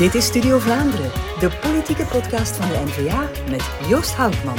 Dit is Studio Vlaanderen, de politieke podcast van de NVA met Joost Houtman.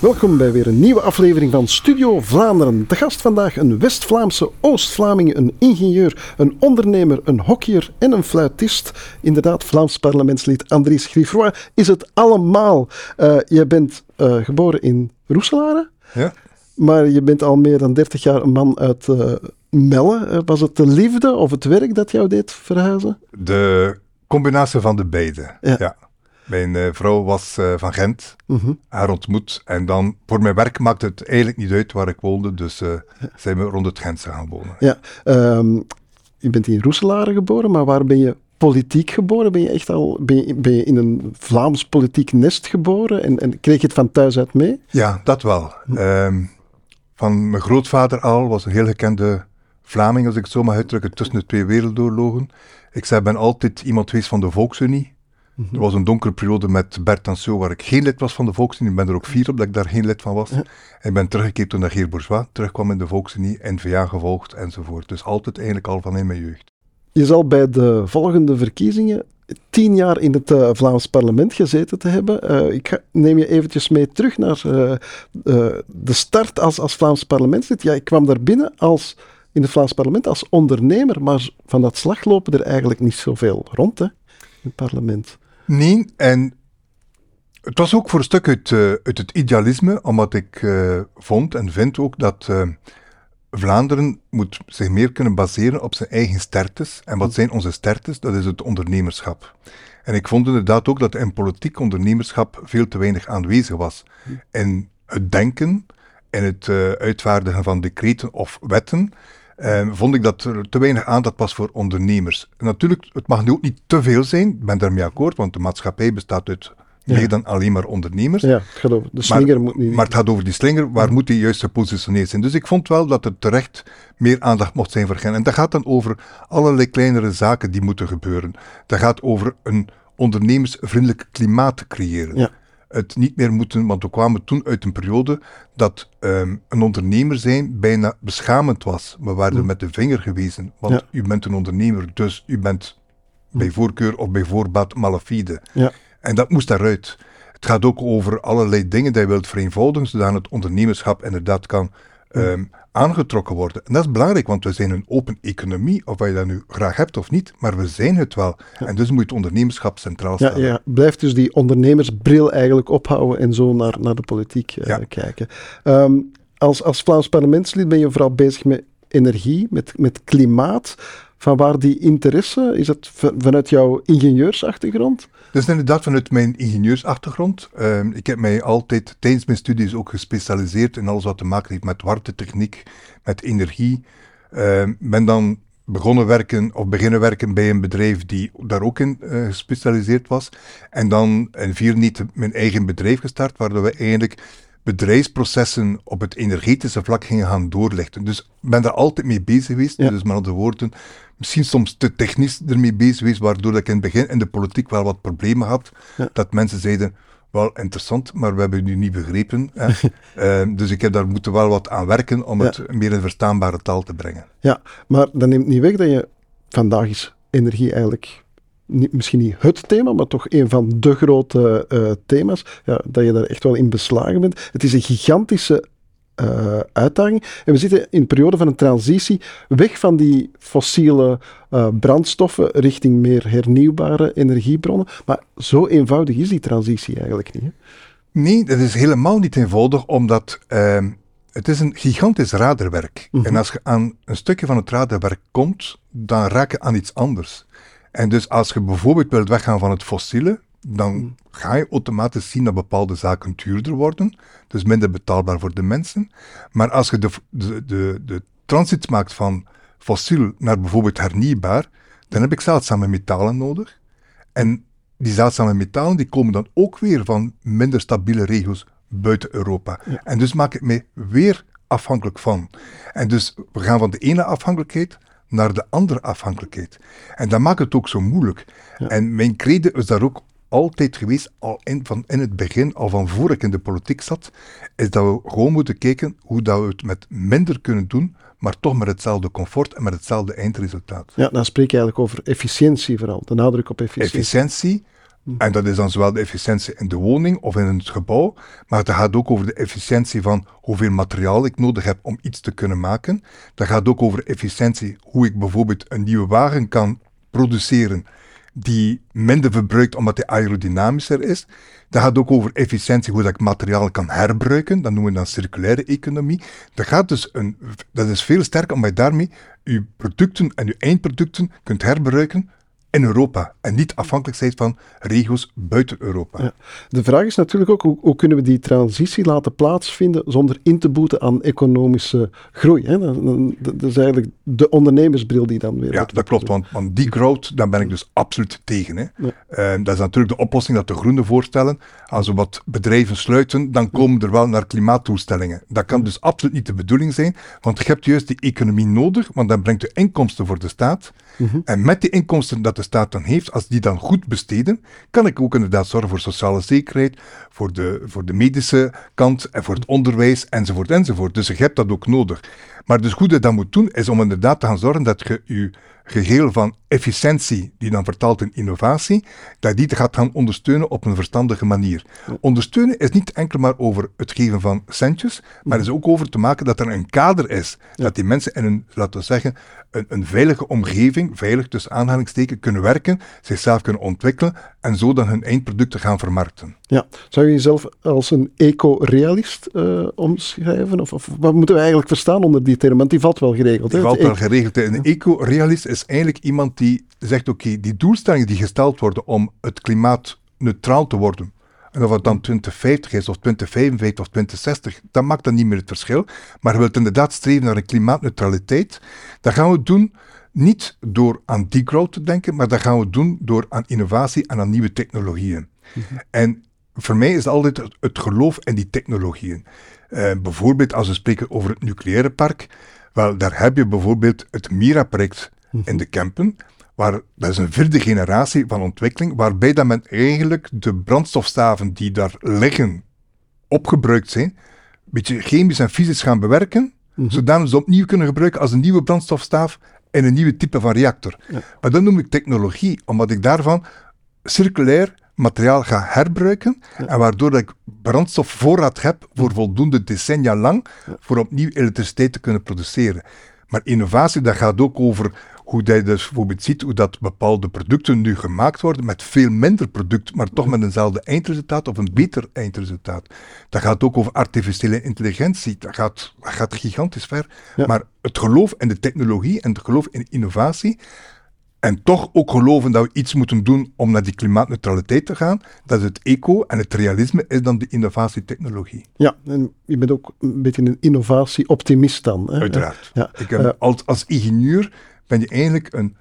Welkom bij weer een nieuwe aflevering van Studio Vlaanderen. De gast vandaag een West-Vlaamse Oost-Vlaming, een ingenieur, een ondernemer, een hockeyer en een fluitist. Inderdaad, Vlaams parlementslid Andries Griffroy is het allemaal. Uh, je bent uh, geboren in Roeselare, Ja. maar je bent al meer dan 30 jaar een man uit uh, Melle. Was het de liefde of het werk dat jou deed verhuizen? De combinatie van de beide, Ja. ja. Mijn eh, vrouw was eh, van Gent, Mhm. haar ontmoet. En dan, voor mijn werk maakte het eigenlijk niet uit waar ik woonde. Dus eh, zijn we rond het Gentse gaan wonen. Ja, ehm, je bent in Roeselare geboren, maar waar ben je politiek geboren? Ben je echt al ben je, ben je in een Vlaams politiek nest geboren en, en kreeg je het van thuis uit mee? Ja, dat wel. Ehm, van mijn grootvader al was een heel gekende Vlaming, als ik het zo mag uitdrukken, tussen de twee wereldoorlogen. Ik zei, ben altijd iemand geweest van de Volksunie. Er was een donkere periode met Bert Tansio waar ik geen lid was van de Volksunie. Ik ben er ook fier op dat ik daar geen lid van was. En ik ben teruggekeerd toen Geer Bourgeois terugkwam in de Volksunie, N-VA gevolgd enzovoort. Dus altijd eigenlijk al van in mijn jeugd. Je zal bij de volgende verkiezingen tien jaar in het eh, Vlaams parlement gezeten te hebben. Eh, ik ga- neem je eventjes mee terug naar eh, de start als, als Vlaams parlementslid. Ja, ik kwam daar binnen als, in het Vlaams parlement als ondernemer, maar van dat slag lopen er eigenlijk niet zoveel rond hè, in het parlement. Nee, en het was ook voor een stuk uit, eh, uit het idealisme, omdat ik eh, vond en vind ook dat eh, Vlaanderen moet zich meer kunnen baseren op zijn eigen sterktes. En wat zijn onze sterktes? Dat is het ondernemerschap. En ik vond inderdaad ook dat in politiek ondernemerschap veel te weinig aanwezig was. In het denken, in het uitvaardigen van decreten of wetten, eh, vond ik dat er te weinig aandacht was voor ondernemers. En natuurlijk, het mag nu ook niet te veel zijn, ik ben daarmee akkoord, want de maatschappij bestaat uit Ja. meer dan alleen maar ondernemers. Ja, het gaat over de slinger moet niet... Maar het gaat over die slinger, waar moet die juist gepositioneerd zijn? Dus ik vond wel dat er terecht meer aandacht mocht zijn voor hen. En dat gaat dan over allerlei kleinere zaken die moeten gebeuren. Dat gaat over een ondernemersvriendelijk klimaat creëren. Ja. Het niet meer moeten, want we kwamen toen uit een periode dat ehm, een ondernemer zijn bijna beschamend was. We werden met de vinger gewezen, want Mm. Ja. Mm. u bent een ondernemer, dus u bent bij voorkeur of bij voorbaat malafide. Ja. En dat moest daaruit. Het gaat ook over allerlei dingen die je wilt vereenvoudigen, zodat het ondernemerschap inderdaad kan ehm, aangetrokken worden. En dat is belangrijk, want we zijn een open economie, of je dat nu graag hebt of niet, maar we zijn het wel. En dus moet het ondernemerschap centraal Ja, staan. ja, blijf dus die ondernemersbril eigenlijk ophouden en zo naar, naar de politiek eh, Ja. kijken. Ehm, als, als Vlaams parlementslid ben je vooral bezig met energie, met, met klimaat. Van waar die interesse? Is dat vanuit jouw ingenieursachtergrond? Dus inderdaad vanuit mijn ingenieursachtergrond. ehm, ik heb mij altijd tijdens mijn studies ook gespecialiseerd in alles wat te maken heeft met warmtetechniek, met energie. Ehm, ben dan begonnen werken of beginnen werken bij een bedrijf die daar ook in eh, gespecialiseerd was. En dan in vier niet mijn eigen bedrijf gestart, waar we eigenlijk bedrijfsprocessen op het energetische vlak gingen gaan doorlichten. Dus ik ben daar altijd mee bezig geweest. Ja. Dus met andere woorden, misschien soms te technisch ermee bezig geweest, waardoor dat ik in het begin in de politiek wel wat problemen had. Ja. Dat mensen zeiden, wel interessant, maar we hebben u niet begrepen. Hè. Ehm, dus ik heb daar moeten wel wat aan werken om Ja. het meer in verstaanbare taal te brengen. Ja, maar dat neemt niet weg dat je vandaag is energie eigenlijk niet, misschien niet het thema, maar toch een van de grote eh, thema's. Ja, dat je daar echt wel in beslagen bent. Het is een gigantische eh, uitdaging. En we zitten in een periode van een transitie weg van die fossiele eh, brandstoffen richting meer hernieuwbare energiebronnen. Maar zo eenvoudig is die transitie eigenlijk niet. Hè? Nee, dat is helemaal niet eenvoudig, omdat ehm, het is een gigantisch raderwerk. En als je aan een stukje van het raderwerk komt, dan raak je aan iets anders. En dus als je bijvoorbeeld wilt weggaan van het fossiele, dan ga je automatisch zien dat bepaalde zaken duurder worden, dus minder betaalbaar voor de mensen. Maar als je de, de, de, de transit maakt van fossiel naar bijvoorbeeld hernieuwbaar, dan heb ik zeldzame metalen nodig. En die zeldzame metalen die komen dan ook weer van minder stabiele regio's buiten Europa. En dus maak ik mij weer afhankelijk van. En dus we gaan van de ene afhankelijkheid naar de andere afhankelijkheid. En dat maakt het ook zo moeilijk. En mijn credo is daar ook altijd geweest, al in, van in het begin, al van voor ik in de politiek zat, is dat we gewoon moeten kijken hoe dat we het met minder kunnen doen, maar toch met hetzelfde comfort en met hetzelfde eindresultaat. Ja, dan spreek je eigenlijk over efficiëntie vooral, de nadruk op efficiëntie. Efficiëntie, en dat is dan zowel de efficiëntie in de woning of in het gebouw, maar het gaat ook over de efficiëntie van hoeveel materiaal ik nodig heb om iets te kunnen maken. Dat gaat ook over efficiëntie, hoe ik bijvoorbeeld een nieuwe wagen kan produceren die minder verbruikt omdat hij aerodynamischer is. Dat gaat ook over efficiëntie, hoe dat ik materiaal kan herbruiken. Dat noemen we dan circulaire economie. Dat, gaat dus een, dat is veel sterker omdat je daarmee je producten en je eindproducten kunt herbruiken in Europa en niet afhankelijk zijn van regio's buiten Europa. Ja. De vraag is natuurlijk ook hoe, hoe, kunnen we die transitie laten plaatsvinden zonder in te boeten aan economische groei. Hè? Dat, is eigenlijk de ondernemersbril die dan weer. Ja, dat klopt, want, want die growth, daar ben ik dus absoluut tegen. Hè. Ehm, dat is natuurlijk de oplossing dat de Groenen voorstellen. Als we wat bedrijven sluiten, dan komen er wel naar klimaatdoelstellingen. Dat kan dus absoluut niet de bedoeling zijn, want je hebt juist die economie nodig, want dat brengt de inkomsten voor de staat. Mhm. En met die inkomsten dat de staat dan heeft, als die dan goed besteden, kan ik ook inderdaad zorgen voor sociale zekerheid, voor de, voor de medische kant en voor het onderwijs enzovoort enzovoort. Dus je hebt dat ook nodig. Maar dus goed dat je dat moet doen, is om inderdaad te gaan zorgen dat je je geheel van efficiëntie, die dan vertaalt in innovatie, dat die gaat gaan ondersteunen op een verstandige manier. Ondersteunen is niet enkel maar over het geven van centjes, maar is ook over te maken dat er een kader is. Dat die mensen in een, laten we zeggen, een, een veilige omgeving, veilig tussen aanhalingstekens, kunnen werken, zichzelf kunnen ontwikkelen en zo dan hun eindproducten gaan vermarkten. Ja, zou je jezelf als een eco-realist uh, omschrijven? Of, of, wat moeten we eigenlijk verstaan onder die term? Want die valt wel geregeld. Die valt wel geregeld. Een eco-realist is eigenlijk iemand die zegt, oké, die doelstellingen die gesteld worden om het klimaat neutraal te worden, en of het dan 2050 is, of 2055 of 2060, dat maakt dan niet meer het verschil. Maar we willen inderdaad streven naar een klimaatneutraliteit. Dat gaan we doen niet door aan degrowth te denken, maar dat gaan we doen door aan innovatie en aan nieuwe technologieën. Mhm. En voor mij is altijd het, geloof in die technologieën. Uh, bijvoorbeeld als we spreken over het nucleaire park, wel, daar heb je bijvoorbeeld het Mira-project. In de Kempen, waar, dat is een vierde generatie van ontwikkeling, waarbij dat men eigenlijk de brandstofstaven die daar liggen, opgebruikt zijn, een beetje chemisch en fysisch gaan bewerken, mm zodat ze opnieuw kunnen gebruiken als een nieuwe brandstofstaaf in een nieuwe type van reactor. Maar dat noem ik technologie, omdat ik daarvan circulair materiaal ga herbruiken en waardoor dat ik brandstofvoorraad heb voor voldoende decennia lang voor opnieuw elektriciteit te kunnen produceren. Maar innovatie, dat gaat ook over hoe je dus bijvoorbeeld ziet hoe dat bepaalde producten nu gemaakt worden met veel minder product, maar toch met eenzelfde eindresultaat of een beter eindresultaat. Dat gaat ook over artificiële intelligentie. Dat gaat, dat gaat gigantisch ver. Maar het geloof in de technologie en het geloof in innovatie, en toch ook geloven dat we iets moeten doen om naar die klimaatneutraliteit te gaan, dat is het eco en het realisme is dan de innovatietechnologie. Ja, en je bent ook een beetje een innovatieoptimist dan. Hè? Uiteraard. Ja. Ik, als, als ingenieur ben je eigenlijk een,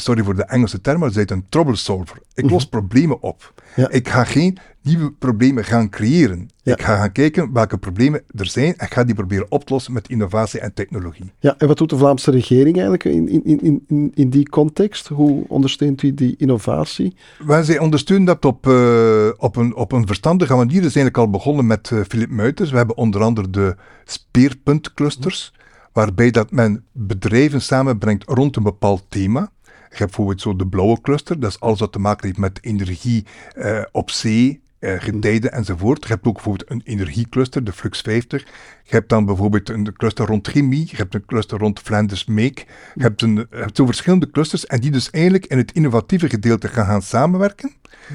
sorry voor de Engelse term, maar het een trouble solver. Ik mhm. los problemen op. Ik ga geen nieuwe problemen gaan creëren. Ik ga gaan kijken welke problemen er zijn en ga die proberen op te lossen met innovatie en technologie. Ja, en wat doet de Vlaamse regering eigenlijk in, in, in, in die context? Hoe ondersteunt u die innovatie? Wij zij ondersteunen dat op, uh, op, een, op een verstandige manier. Dat is eigenlijk al begonnen met uh, Philip Muiters. We hebben onder andere de speerpuntclusters waarbij dat men bedrijven samenbrengt rond een bepaald thema. Je hebt bijvoorbeeld zo de blauwe cluster, dat is alles wat te maken heeft met energie uh, op zee, uh, getijden enzovoort. Je hebt ook bijvoorbeeld een energiecluster, de Flux 50. Je hebt dan bijvoorbeeld een cluster rond chemie, je hebt een cluster rond Flanders Make. Je hebt, een, hebt zo verschillende clusters en die dus eigenlijk in het innovatieve gedeelte gaan, gaan samenwerken.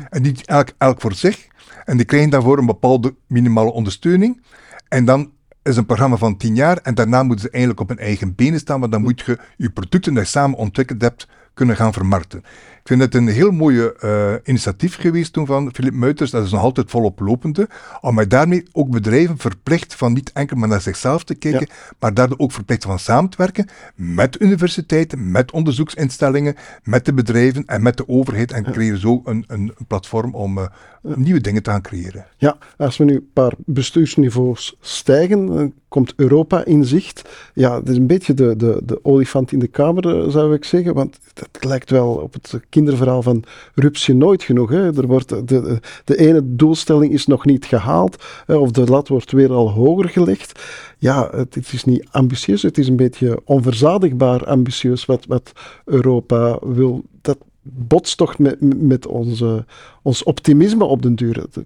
En die elk, elk voor zich. En die krijgen daarvoor een bepaalde minimale ondersteuning. En dan is een programma van tien jaar en daarna moeten ze eigenlijk op hun eigen benen staan, maar dan moet je je producten die je samen ontwikkeld hebt kunnen gaan vermarkten. Ik vind het een heel mooie uh, initiatief geweest toen van Philip Muiters, dat is nog altijd volop lopende, om daarmee ook bedrijven verplicht van niet enkel maar naar zichzelf te kijken, maar daardoor ook verplicht van samen te werken met universiteiten, met onderzoeksinstellingen, met de bedrijven en met de overheid. En creëren zo een, een, platform om uh, nieuwe dingen te gaan creëren. Ja, als we nu een paar bestuursniveaus stijgen, komt Europa in zicht. Ja, het is een beetje de, de, de olifant in de kamer, eh, zou ik zeggen. Want het lijkt wel op het kinderverhaal van rupsje nooit genoeg. Hè. Er wordt, de, de ene doelstelling is nog niet gehaald, hè, of de lat wordt weer al hoger gelegd. Ja, het, het, is niet ambitieus, het is een beetje onverzadigbaar ambitieus wat, wat Europa wil. Dat botst toch met, met onze, ons optimisme op den duur. Het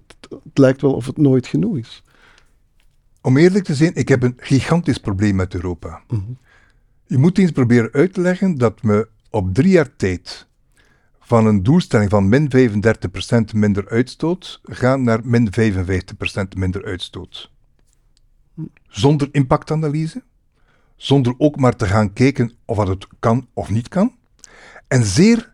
lijkt wel of het nooit genoeg is. Om eerlijk te zijn, ik heb een gigantisch probleem met Europa. Mhm. Je moet eens proberen uit te leggen dat we op drie jaar tijd van een doelstelling van min 35% minder uitstoot gaan naar min 55% minder uitstoot. Zonder impactanalyse, zonder ook maar te gaan kijken of het kan of niet kan. En zeer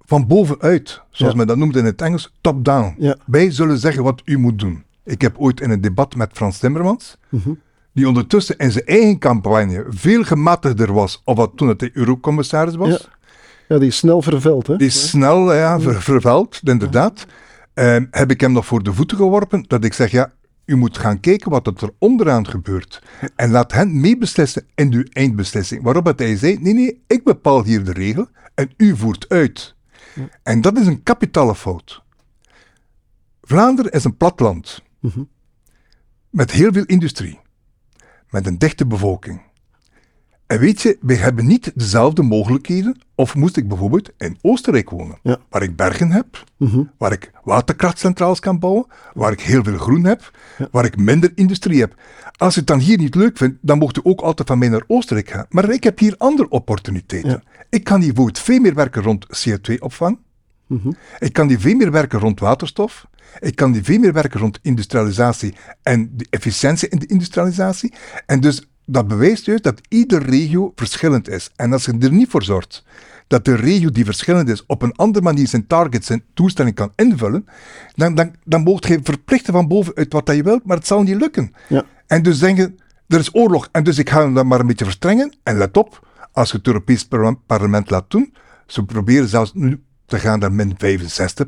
van bovenuit, zoals Ja. men dat noemt in het Engels, top-down. Ja. Wij zullen zeggen wat u moet doen. Ik heb ooit in een debat met Frans Timmermans, Mhm. die ondertussen in zijn eigen campagne veel gematigder was of wat toen het de eurocommissaris was. Ja. Ja, die is snel verveld. Hè? Die is snel ja, ver, vervuild, inderdaad. Ehm, heb ik hem nog voor de voeten geworpen dat ik zeg, ja, u moet gaan kijken wat er onderaan gebeurt. En laat hen meebeslissen in uw eindbeslissing. Waarop het hij zei, nee, nee, ik bepaal hier de regel en u voert uit. En dat is een kapitale fout. Vlaanderen is een platland. Met heel veel industrie. Met een dichte bevolking. En weet je, wij hebben niet dezelfde mogelijkheden. Of moest ik bijvoorbeeld in Oostenrijk wonen, Ja. waar ik bergen heb, Mhm. waar ik waterkrachtcentrales kan bouwen, waar ik heel veel groen heb, waar ik minder industrie heb. Als je het dan hier niet leuk vindt, dan mocht u ook altijd van mij naar Oostenrijk gaan. Maar ik heb hier andere opportuniteiten. Ja. Ik kan hier bijvoorbeeld veel meer werken rond CO2-opvang. Mhm. Ik kan die veel meer werken rond waterstof. Ik kan die veel meer werken rond industrialisatie en de efficiëntie in de industrialisatie. En dus dat bewijst juist dat iedere regio verschillend is. En als je er niet voor zorgt dat de regio die verschillend is op een andere manier zijn targets, zijn doelstelling kan invullen, dan, dan, dan mocht je verplichten van bovenuit wat dat je wilt, maar het zal niet lukken. Ja. En dus denken, er is oorlog en dus ik ga hem dan maar een beetje verstrengen. En let op, als je het Europees parlement laat doen, ze proberen zelfs nu te gaan naar min 65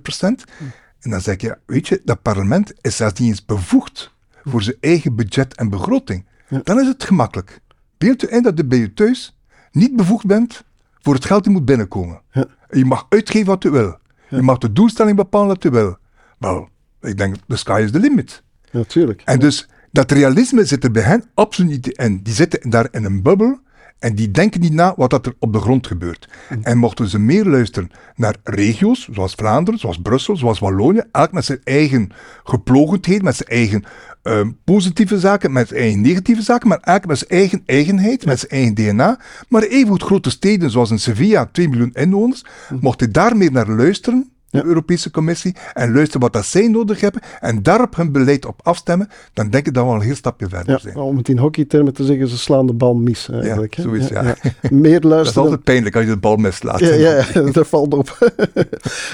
En dan zeg je, weet je, dat parlement is zelfs niet eens bevoegd voor zijn eigen budget en begroting. Dan is het gemakkelijk. Beeld je in dat je thuis niet bevoegd bent voor het geld die moet binnenkomen. Ja. Je mag uitgeven wat je wil. Je mag de doelstelling bepalen wat je wil. Wel, ik denk, the sky is the limit. Natuurlijk. En dus dat realisme zit er bij hen absoluut niet in. Die zitten daar in een bubbel en die denken niet na wat dat er op de grond gebeurt. En mochten ze meer luisteren naar regio's, zoals Vlaanderen, zoals Brussel, zoals Wallonië, elk met zijn eigen geplogendheid, met zijn eigen ehm, positieve zaken, met zijn eigen negatieve zaken, maar elk met zijn eigen eigenheid, met zijn eigen DNA. Maar evengoed grote steden zoals in Sevilla, 2 miljoen inwoners, mochten daar meer naar luisteren de Europese Commissie, en luisteren wat dat zij nodig hebben, en daarop hun beleid op afstemmen, dan denk ik dat we al een heel stapje verder Ja, zijn. om het in hockeytermen te zeggen, ze slaan de bal mis eigenlijk. ja. Meer Dat is luisteren. altijd pijnlijk als je de bal mislaat. Ja, ja, ja, dat valt op.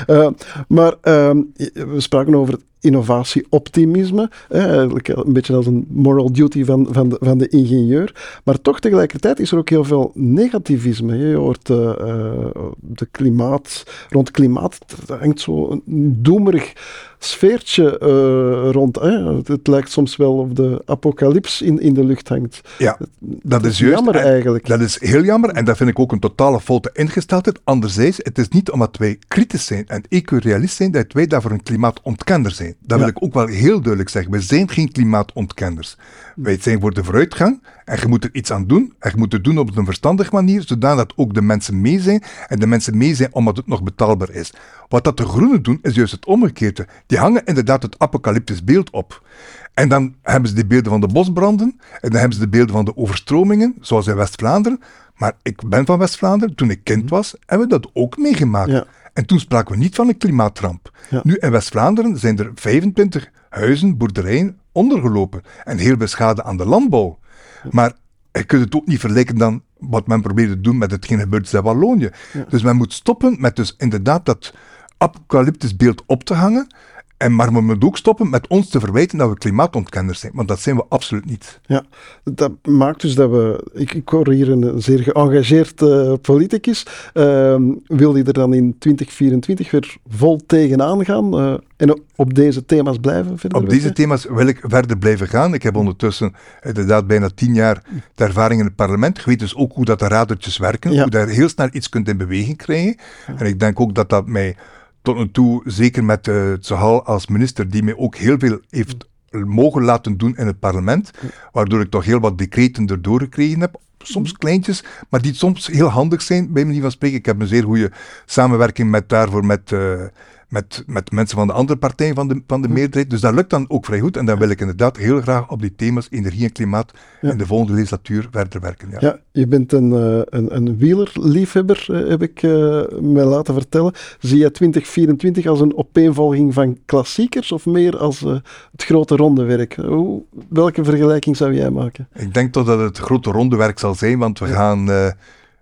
Eh, maar ehm, we spraken over het innovatie-optimisme. eigenlijk een beetje als een moral duty van, van, de, van de ingenieur. Maar toch tegelijkertijd is er ook heel veel negativisme. Je hoort eh, de klimaat, rond klimaat, er hangt zo een doemerig sfeertje eh, rond. Hè. Het, lijkt soms wel of de apocalyps in, in de lucht hangt. Ja, dat is is juist. jammer En eigenlijk. Dat is heel jammer en dat vind ik ook een totale foute ingesteldheid. Anderzijds, het is niet omdat wij kritisch zijn en eco-realist zijn, dat wij daarvoor een klimaatontkender zijn. Dat wil ik ook wel heel duidelijk zeggen. We zijn geen klimaatontkenners. Wij zijn voor de vooruitgang en je moet er iets aan doen. En je moet het doen op een verstandige manier, zodat ook de mensen mee zijn en de mensen mee zijn omdat het nog betaalbaar is. Wat dat de groenen doen, is juist het omgekeerde. Die hangen inderdaad het apocalyptisch beeld op. En dan hebben ze de beelden van de bosbranden, en dan hebben ze de beelden van de overstromingen, zoals in West-Vlaanderen. Maar ik ben van West-Vlaanderen, toen ik kind was, hebben we dat ook meegemaakt. Ja. En toen spraken we niet van een klimaatramp. Ja. Nu in West-Vlaanderen zijn er 25 huizen, boerderijen ondergelopen en heel veel schade aan de landbouw. Maar je kunt het ook niet vergelijken dan wat men probeert te doen met hetgeen gebeurt in Wallonië. Dus men moet stoppen met dus inderdaad dat apocalyptisch beeld op te hangen En, maar we moeten ook stoppen met ons te verwijten dat we klimaatontkenners zijn, want dat zijn we absoluut niet. Ja, dat maakt dus dat we... Ik, ik hoor hier een zeer geëngageerd uh, politicus. Uh, wil hij er dan in 2024 weer vol tegenaan gaan uh, en op deze thema's blijven verder Op deze thema's wil ik verder blijven gaan. Ik heb ondertussen inderdaad bijna tien jaar de ervaring in het parlement. Ik weet dus ook hoe dat de radertjes werken, ja. hoe je daar heel snel iets kunt in beweging krijgen. Ja. En ik denk ook dat dat mij tot nu toe, zeker met uh, Zahal als minister, die mij ook heel veel heeft mogen laten doen in het parlement, waardoor ik toch heel wat decreten erdoor gekregen heb. Soms kleintjes, maar die soms heel handig zijn, bij manier van spreken. Ik heb een zeer goede samenwerking met daarvoor met, uh, met, met mensen van de andere partij van de, van de meerderheid. Dus dat lukt dan ook vrij goed. En dan wil ik inderdaad heel graag op die thema's energie en klimaat ja. in de volgende legislatuur verder werken. Ja, ja je bent een, uh, een, een wielerliefhebber, uh, heb ik uh, mij laten vertellen. Zie je 2024 als een opeenvolging van klassiekers of meer als het grote rondewerk? Hoe, welke vergelijking zou jij maken? Ik denk toch dat het grote rondewerk zal zijn, want we ja. gaan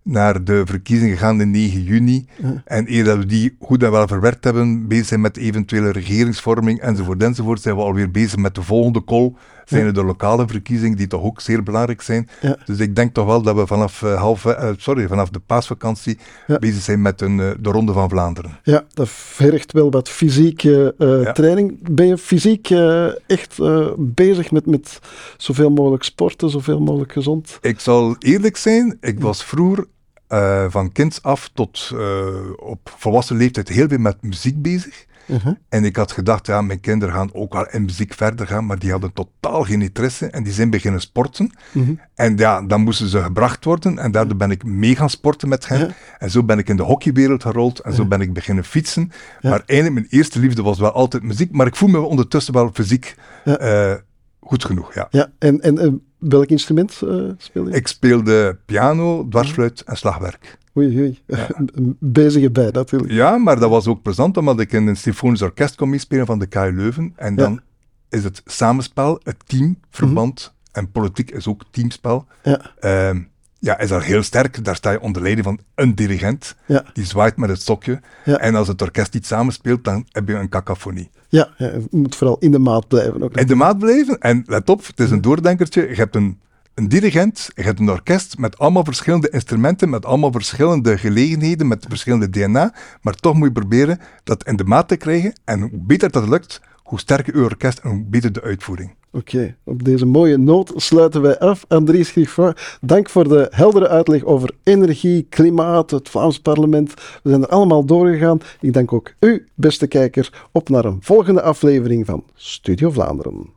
naar de verkiezingen gaan in 9 juni. Ja. En eer dat we die goed en wel verwerkt hebben, bezig zijn met eventuele regeringsvorming enzovoort enzovoort, zijn we alweer bezig met de volgende call. Zijn ja. er de lokale verkiezingen die toch ook zeer belangrijk zijn. Ja. Dus ik denk toch wel dat we vanaf, uh, half, uh, sorry, vanaf de paasvakantie bezig zijn met een, uh, de Ronde van Vlaanderen. Ja, dat vergt wel wat fysieke training. Ben je fysiek echt bezig met, met zoveel mogelijk sporten, zoveel mogelijk gezond? Ik zal eerlijk zijn, ik was vroeger uh, van kinds af tot uh, op volwassen leeftijd heel veel met muziek bezig. Uh -huh. En ik had gedacht, ja, mijn kinderen gaan ook wel in muziek verder gaan, maar die hadden totaal geen interesse en die zijn beginnen sporten. Uh -huh. En ja, dan moesten ze gebracht worden en daardoor ben ik mee gaan sporten met hen. Uh -huh. En zo ben ik in de hockeywereld gerold en zo ben ik beginnen fietsen. Maar eigenlijk, mijn eerste liefde was wel altijd muziek, maar ik voel me ondertussen wel fysiek uh, goed genoeg, ja. Ja, en, en welk instrument uh, speel je? Ik speelde piano, dwarsfluit en slagwerk. Oei, oei. Ja. Bezige bij, natuurlijk. Ja, maar dat was ook plezant, omdat ik in een symfonisch orkest kon meespelen van de KU Leuven. En dan ja. is het samenspel, het teamverband, mm -hmm. en politiek is ook teamspel. Ja. Uh, ja, is daar heel sterk. Daar sta je onder leiding van een dirigent. Ja. Die zwaait met het stokje. Ja. En als het orkest niet samenspeelt, dan heb je een cacophonie. Ja, ja, je moet vooral in de maat blijven. Ook. In de maat blijven. En let op, het is een doordenkertje. Je hebt een, een dirigent, je hebt een orkest met allemaal verschillende instrumenten, met allemaal verschillende gelegenheden, met verschillende DNA. Maar toch moet je proberen dat in de maat te krijgen. En hoe beter dat lukt, hoe sterker je orkest en hoe beter de uitvoering. Oké, op deze mooie noot sluiten wij af. Andries Griffin, dank voor de heldere uitleg over energie, klimaat, het Vlaams parlement. We zijn er allemaal doorgegaan. Ik dank ook u, beste kijker, op naar een volgende aflevering van Studio Vlaanderen.